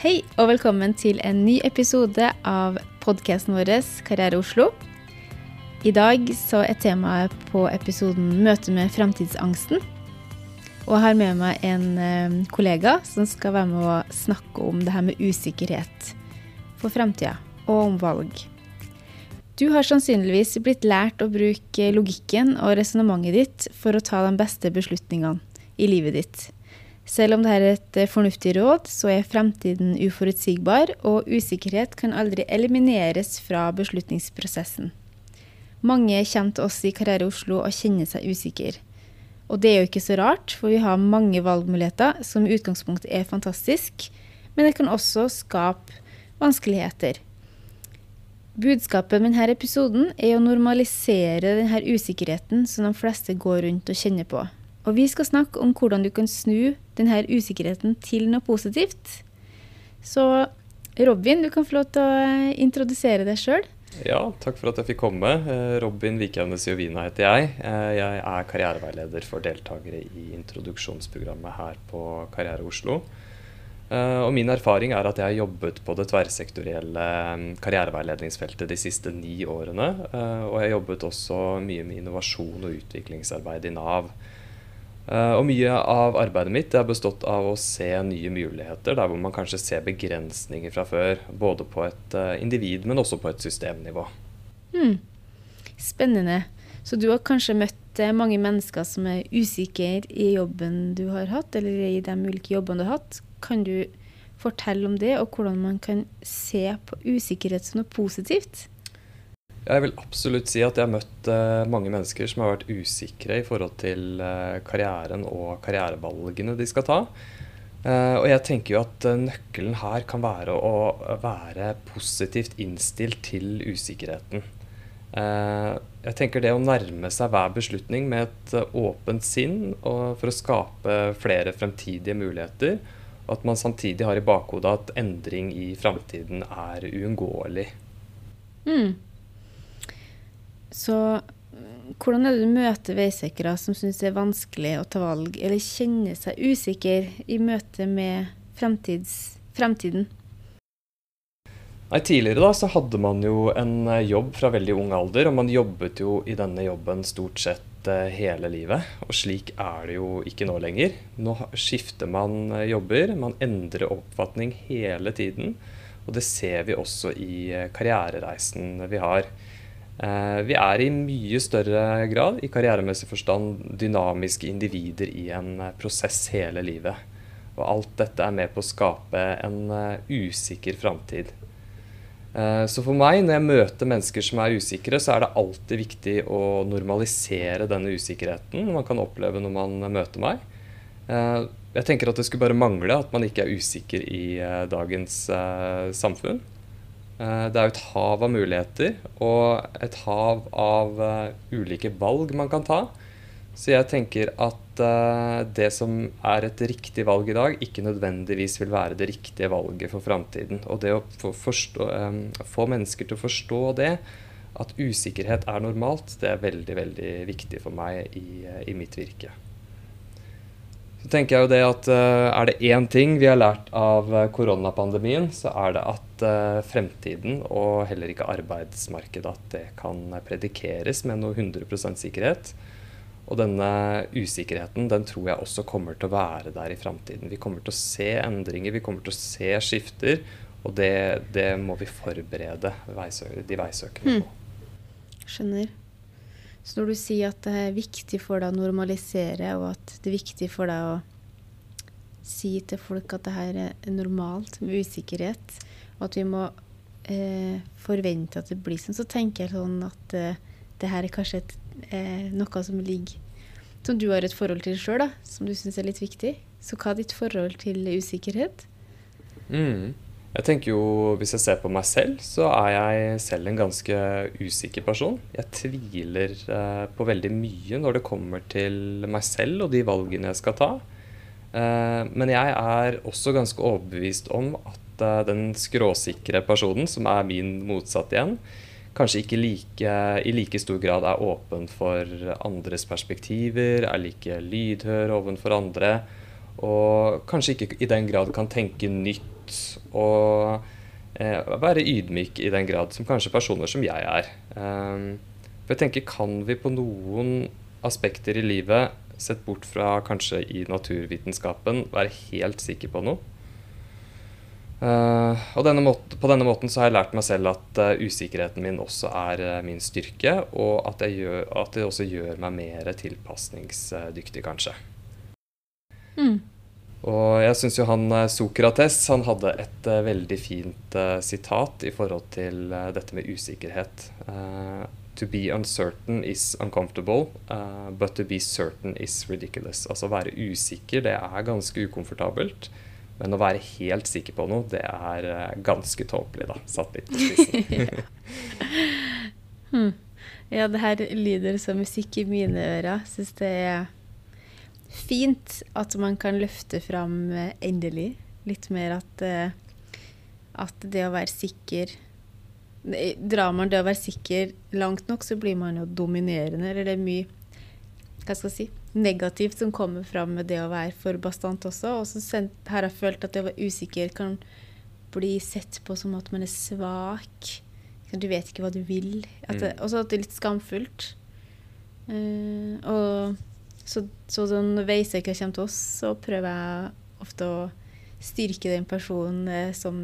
Hei og velkommen til en ny episode av podkasten vår Karriere Oslo. I dag så er temaet på episoden møte med fremtidsangsten. Og jeg har med meg en eh, kollega som skal være med å snakke om det her med usikkerhet for framtida og om valg. Du har sannsynligvis blitt lært å bruke logikken og resonnementet ditt for å ta de beste beslutningene i livet ditt. Selv om dette er et eh, fornuftig råd, så er fremtiden uforutsigbar, og usikkerhet kan aldri elimineres fra beslutningsprosessen. Mange kommer til oss i Karriere Oslo og kjenner seg usikre. Og det er jo ikke så rart, for vi har mange valgmuligheter som i utgangspunktet er fantastisk, men det kan også skape vanskeligheter. Budskapet med denne episoden er å normalisere denne usikkerheten som de fleste går rundt og kjenner på. Og vi skal snakke om hvordan du kan snu denne usikkerheten til noe positivt. Så Robin, du kan få lov til å introdusere deg sjøl. Ja, takk for at jeg fikk komme. Eh, Robin Vikjavnes Jovina heter jeg. Eh, jeg er karriereveileder for deltakere i introduksjonsprogrammet her på Karriere Oslo. Eh, og min erfaring er at jeg har jobbet på det tverrsektorielle karriereveiledningsfeltet de siste ni årene. Og jeg har jobbet også mye med innovasjon og utviklingsarbeid i Nav. Uh, og mye av arbeidet mitt har bestått av å se nye muligheter, der hvor man kanskje ser begrensninger fra før. Både på et uh, individ, men også på et systemnivå. Hmm. Spennende. Så du har kanskje møtt uh, mange mennesker som er usikre i jobben du har hatt, eller i de ulike jobbene du har hatt. Kan du fortelle om det, og hvordan man kan se på usikkerhet som noe positivt? Jeg vil absolutt si at jeg har møtt uh, mange mennesker som har vært usikre i forhold til uh, karrieren og karrierevalgene de skal ta. Uh, og jeg tenker jo at nøkkelen her kan være å være positivt innstilt til usikkerheten. jeg tenker det å nærme seg hver beslutning med et åpent sinn for å skape flere fremtidige muligheter, og at man samtidig har i bakhodet at endring i framtiden er uunngåelig. Mm. Så hvordan er det du møter veisikere som syns det er vanskelig å ta valg, eller kjenner seg usikker i møte med fremtiden? Nei, Tidligere da så hadde man jo en eh, jobb fra veldig ung alder, og man jobbet jo i denne jobben stort sett eh, hele livet. Og slik er det jo ikke nå lenger. Nå skifter man eh, jobber, man endrer oppfatning hele tiden. Og det ser vi også i karrierereisen vi har. Eh, vi er i mye større grad, i karrieremessig forstand, dynamiske individer i en eh, prosess hele livet. Og alt dette er med på å skape en eh, usikker framtid. Så for meg, når jeg møter mennesker som er usikre, så er det alltid viktig å normalisere denne usikkerheten man kan oppleve når man møter meg. Jeg tenker at det skulle bare mangle at man ikke er usikker i dagens samfunn. Eh, det er jo et hav av muligheter og et hav av uh, ulike valg man kan ta. Så jeg tenker at uh, det som er et riktig valg i dag, ikke nødvendigvis vil være det riktige valget for framtiden. Og det å få, forstå, få, mennesker til å forstå det, at usikkerhet er normalt, det er veldig, veldig viktig for meg i, i mitt virke. Så tenker jeg jo det at uh, Er det én ting vi har lært av uh, koronapandemien, så er det at uh, fremtiden og heller ikke arbeidsmarkedet at det kan predikeres med noe 100% sikkerhet. Og denne usikkerheten den tror jeg også kommer til å være der i framtiden. Vi kommer til å se endringer, vi kommer til å se skifter. Og det, det må vi forberede de veisøkende på. Mm. Skjønner. Så når du sier at det er viktig for deg å normalisere, og at det er viktig for deg å si til folk at det her er normalt med usikkerhet, og at vi må eh, forvente at det blir sånn, så tenker jeg sånn at eh, det her er kanskje et, eh, noe som ligger Som du har et forhold til sjøl, som du syns er litt viktig. Så hva er ditt forhold til usikkerhet? Mm. Jeg tenker jo, Hvis jeg ser på meg selv, så er jeg selv en ganske usikker person. Jeg tviler eh, på veldig mye når det kommer til meg selv og de valgene jeg skal ta. Eh, men jeg er også ganske overbevist om at eh, den skråsikre personen, som er min motsatt igjen, kanskje ikke like, i like stor grad er åpen for andres perspektiver, er like lydhør overfor andre, og kanskje ikke i den grad kan tenke nytt godt. Og eh, være ydmyk i den grad som kanskje personer som jeg er. Um, for jeg tenker, kan vi på noen aspekter i livet, sett bort fra kanskje i naturvitenskapen, være helt sikker på noe? Uh, og denne måten, på denne måten så har jeg lært meg selv at uh, usikkerheten min også er uh, min styrke, og at, gjør, at, det også gjør meg mer tilpasningsdyktig, kanskje. Mm. Og jeg syns jo han Sokrates han hadde et veldig fint sitat i forhold til dette med usikkerhet. to be uncertain is uncomfortable, but to be certain is ridiculous. Altså å være usikker, det er ganske ukomfortabelt. Men å være helt sikker på noe, det er eh, ganske tåpelig, da. Satt litt på spissen. hmm. Ja, det her lyder som musikk i mine ører. Syns det er fint at man kan løfte fram eh, endelig litt mer at, eh, at det å være sikker Drar man det å være sikker langt nok, så blir man jo dominerende. Eller det er mye Hva skal jeg si negativt som kommer fram med det å være for bastant også. Og så har jeg følt at det å være usikker kan bli sett på som at man er svak. Du vet ikke hva du vil. Og det, mm. at det er litt skamfullt. Og så, så når veisøker kommer til oss, så prøver jeg ofte å styrke den personen uh, som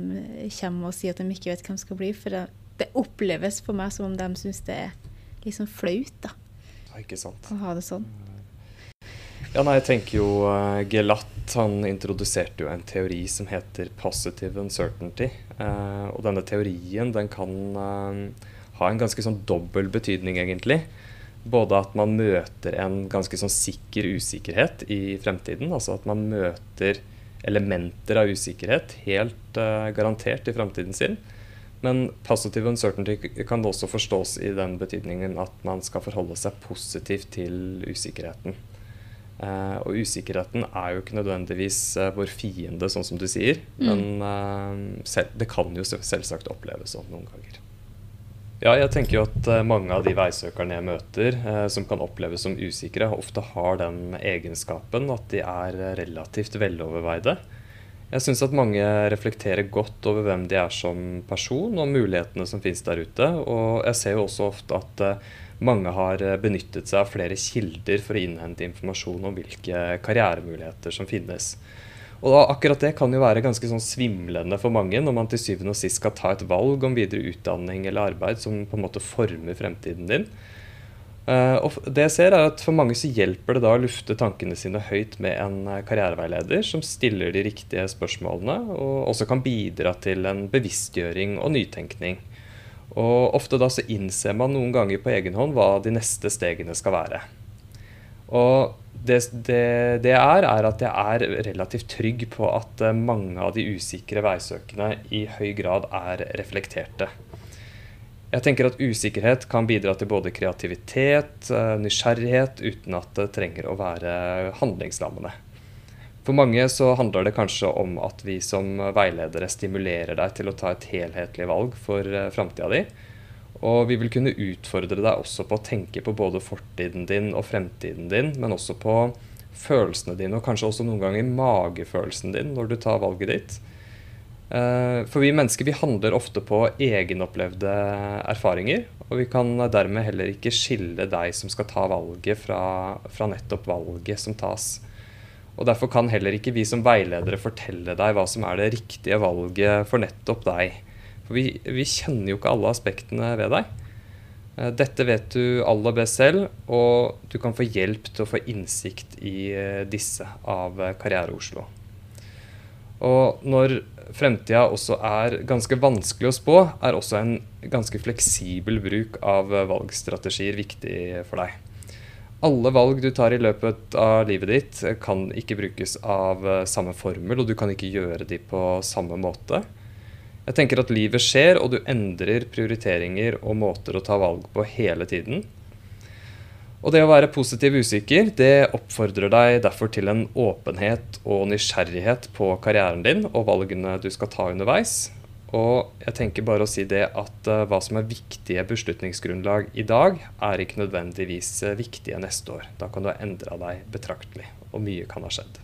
kommer og sier at de ikke vet hvem de skal bli. For det, det oppleves for meg som om de syns det er liksom flaut. da. Ja, ikke sant. Å ha det sånn. Ja, nei, jeg tenker jo uh, Gelatt han introduserte jo en teori som heter positive uncertainty. Uh, og denne teorien den kan uh, ha en ganske sånn dobbel betydning, egentlig. Både at man møter en ganske sånn sikker usikkerhet i fremtiden. Altså at man møter elementer av usikkerhet helt garantert i fremtiden sin. Men positive uncertainty kan også forstås i den betydningen at man skal forholde seg positivt til usikkerheten. Uh, og usikkerheten er jo ikke nødvendigvis uh, vår fiende, sånn som du sier. Mm. Men uh, selv, det kan jo selvsagt oppleves sånn noen ganger. Ja, jeg tenker jo at mange av de veisøkerne jeg møter som kan oppleves som usikre, ofte har den egenskapen at de er relativt veloverveide. Jeg syns at mange reflekterer godt over hvem de er som person, og mulighetene som finnes der ute. Og jeg ser jo også ofte at mange har eh, benyttet seg av flere kilder for å innhente informasjon om hvilke karrieremuligheter som finnes. Og da, akkurat det kan jo være ganske sånn svimlende for mange når man til syvende og sist skal ta et valg om videre utdanning eller arbeid som på en måte former fremtiden din. Uh, og det jeg ser er at For mange så hjelper det da å lufte tankene sine høyt med en eh, karriereveileder som stiller de riktige spørsmålene, og også kan bidra til en bevisstgjøring og nytenkning. Og ofte da så innser man noen ganger på egen hånd hva de neste stegene skal være. Og det, det, det er, er at jeg er relativt trygg på at eh, mange av de usikre veisøkene i høy grad er reflekterte. Jeg tenker at usikkerhet kan bidra til både kreativitet, eh, nysgjerrighet, uten at det trenger å være handlingslammende. For mange så handler det kanskje om at vi som veiledere stimulerer deg til å ta et helhetlig valg for uh, framtida di. Og vi vil kunne utfordre deg også på å tenke på både fortiden din og fremtiden din, men også på følelsene dine, og kanskje også noen ganger magefølelsen din når du tar valget ditt. Uh, for vi mennesker vi handler ofte på egenopplevde erfaringer, og vi kan dermed heller ikke skille deg som skal ta valget, fra, fra nettopp valget som tas. Og Derfor kan heller ikke vi som veiledere fortelle deg hva som er det riktige valget for nettopp deg. For vi, vi kjenner jo ikke alle aspektene ved deg. Eh, dette vet du aller best selv, og du kan få hjelp til å få innsikt i eh, disse av Karriere Oslo. Og når fremtida også er ganske vanskelig å spå, er også en ganske fleksibel bruk av valgstrategier viktig for deg alle valg du tar i løpet av livet ditt, kan ikke brukes av eh, samme formel, og du kan ikke gjøre de på samme måte. Jeg tenker at livet skjer, og du endrer prioriteringer og måter å ta valg på hele tiden. Og det å være positiv usikker, det oppfordrer deg derfor til en åpenhet og nysgjerrighet på karrieren din og valgene du skal ta underveis. Og jeg tenker bare å si det at uh, hva som er viktige beslutningsgrunnlag i dag, er ikke nødvendigvis uh, viktige neste år. Da kan du ha endra deg betraktelig, og mye kan ha skjedd.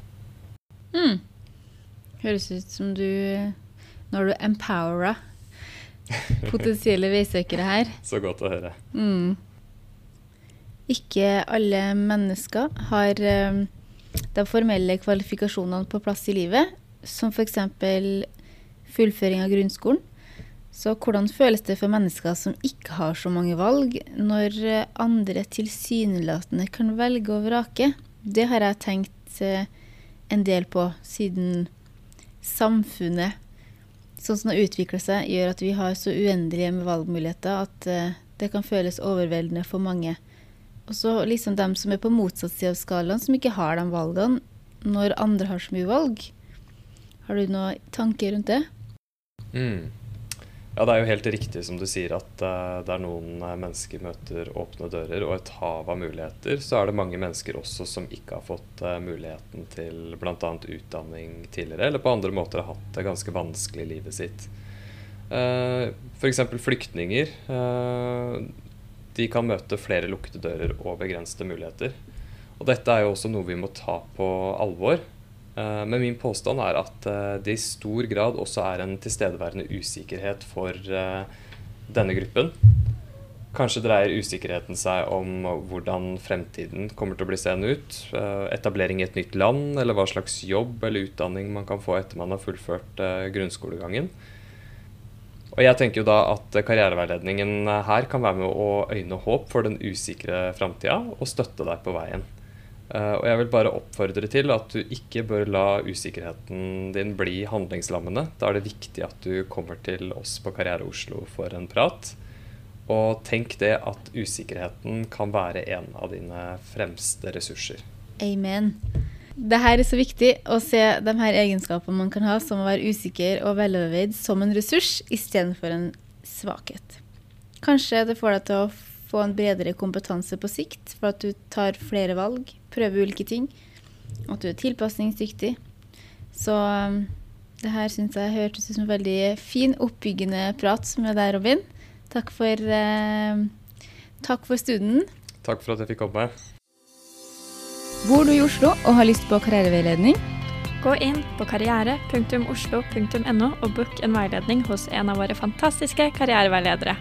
Mm. Høres ut som du Nå har du empowera potensielle veisøkere her. Så godt å høre. Mm. Ikke alle mennesker har eh, de formelle kvalifikasjonene på plass i livet, som f.eks. fullføring av grunnskolen. Så hvordan føles det for mennesker som ikke har så mange valg, når eh, andre tilsynelatende kan velge og vrake? Det har jeg tenkt eh, en del på siden samfunnet sånn som det utvikler seg, gjør at vi har så uendelige med valgmuligheter at uh, det kan føles overveldende for mange. Og så liksom dem som er på motsatt side av skalaen, som ikke har de valgene, når andre har så mye valg. Har du noen tanker rundt det? Mm. Ja, det er jo helt riktig som du sier at uh, der noen uh, mennesker møter åpne dører og et hav av muligheter, så er det mange mennesker også som ikke har fått uh, muligheten til bl.a. utdanning tidligere, eller på andre måter har hatt det ganske vanskelig i livet sitt. Uh, F.eks. flyktninger. de kan møte flere lukkede dører og begrensede muligheter. Og dette er jo også noe vi må ta på alvor. Eh, men min påstand er at eh, det i stor grad også er en tilstedeværende usikkerhet for eh, denne gruppen. Kanskje dreier usikkerheten seg om hvordan fremtiden kommer til å bli seende ut. Etablering i et nytt land, eller hva slags jobb eller utdanning man kan få etter man har fullført grunnskolegangen. Og jeg tenker jo da at karriereveiledningen her kan være med å øyne håp for den usikre framtida, og støtte deg på veien. Uh, og jeg vil bare oppfordre til at du ikke bør la usikkerheten din bli handlingslammende. Da er det viktig at du kommer til oss på Karriere Oslo for en prat. Og tenk det at usikkerheten kan være en av dine fremste ressurser. Amen. Det her er så viktig å se de her egenskapene man kan ha, som å være usikker og veloverveid, som en ressurs istedenfor en svakhet. Kanskje det får deg til å få en bredere kompetanse på sikt, for at du tar flere valg, prøver ulike ting. og At du er tilpasningsdyktig. Så um, det her syns jeg hørtes ut som en veldig fin, oppbyggende prat med deg, Robin. Takk for, eh, takk for stunden. Takk for at jeg fikk komme. Bor du i Oslo og har lyst på karriereveiledning? Gå inn på karriere.oslo.no og book en veiledning hos en av våre fantastiske karriereveiledere.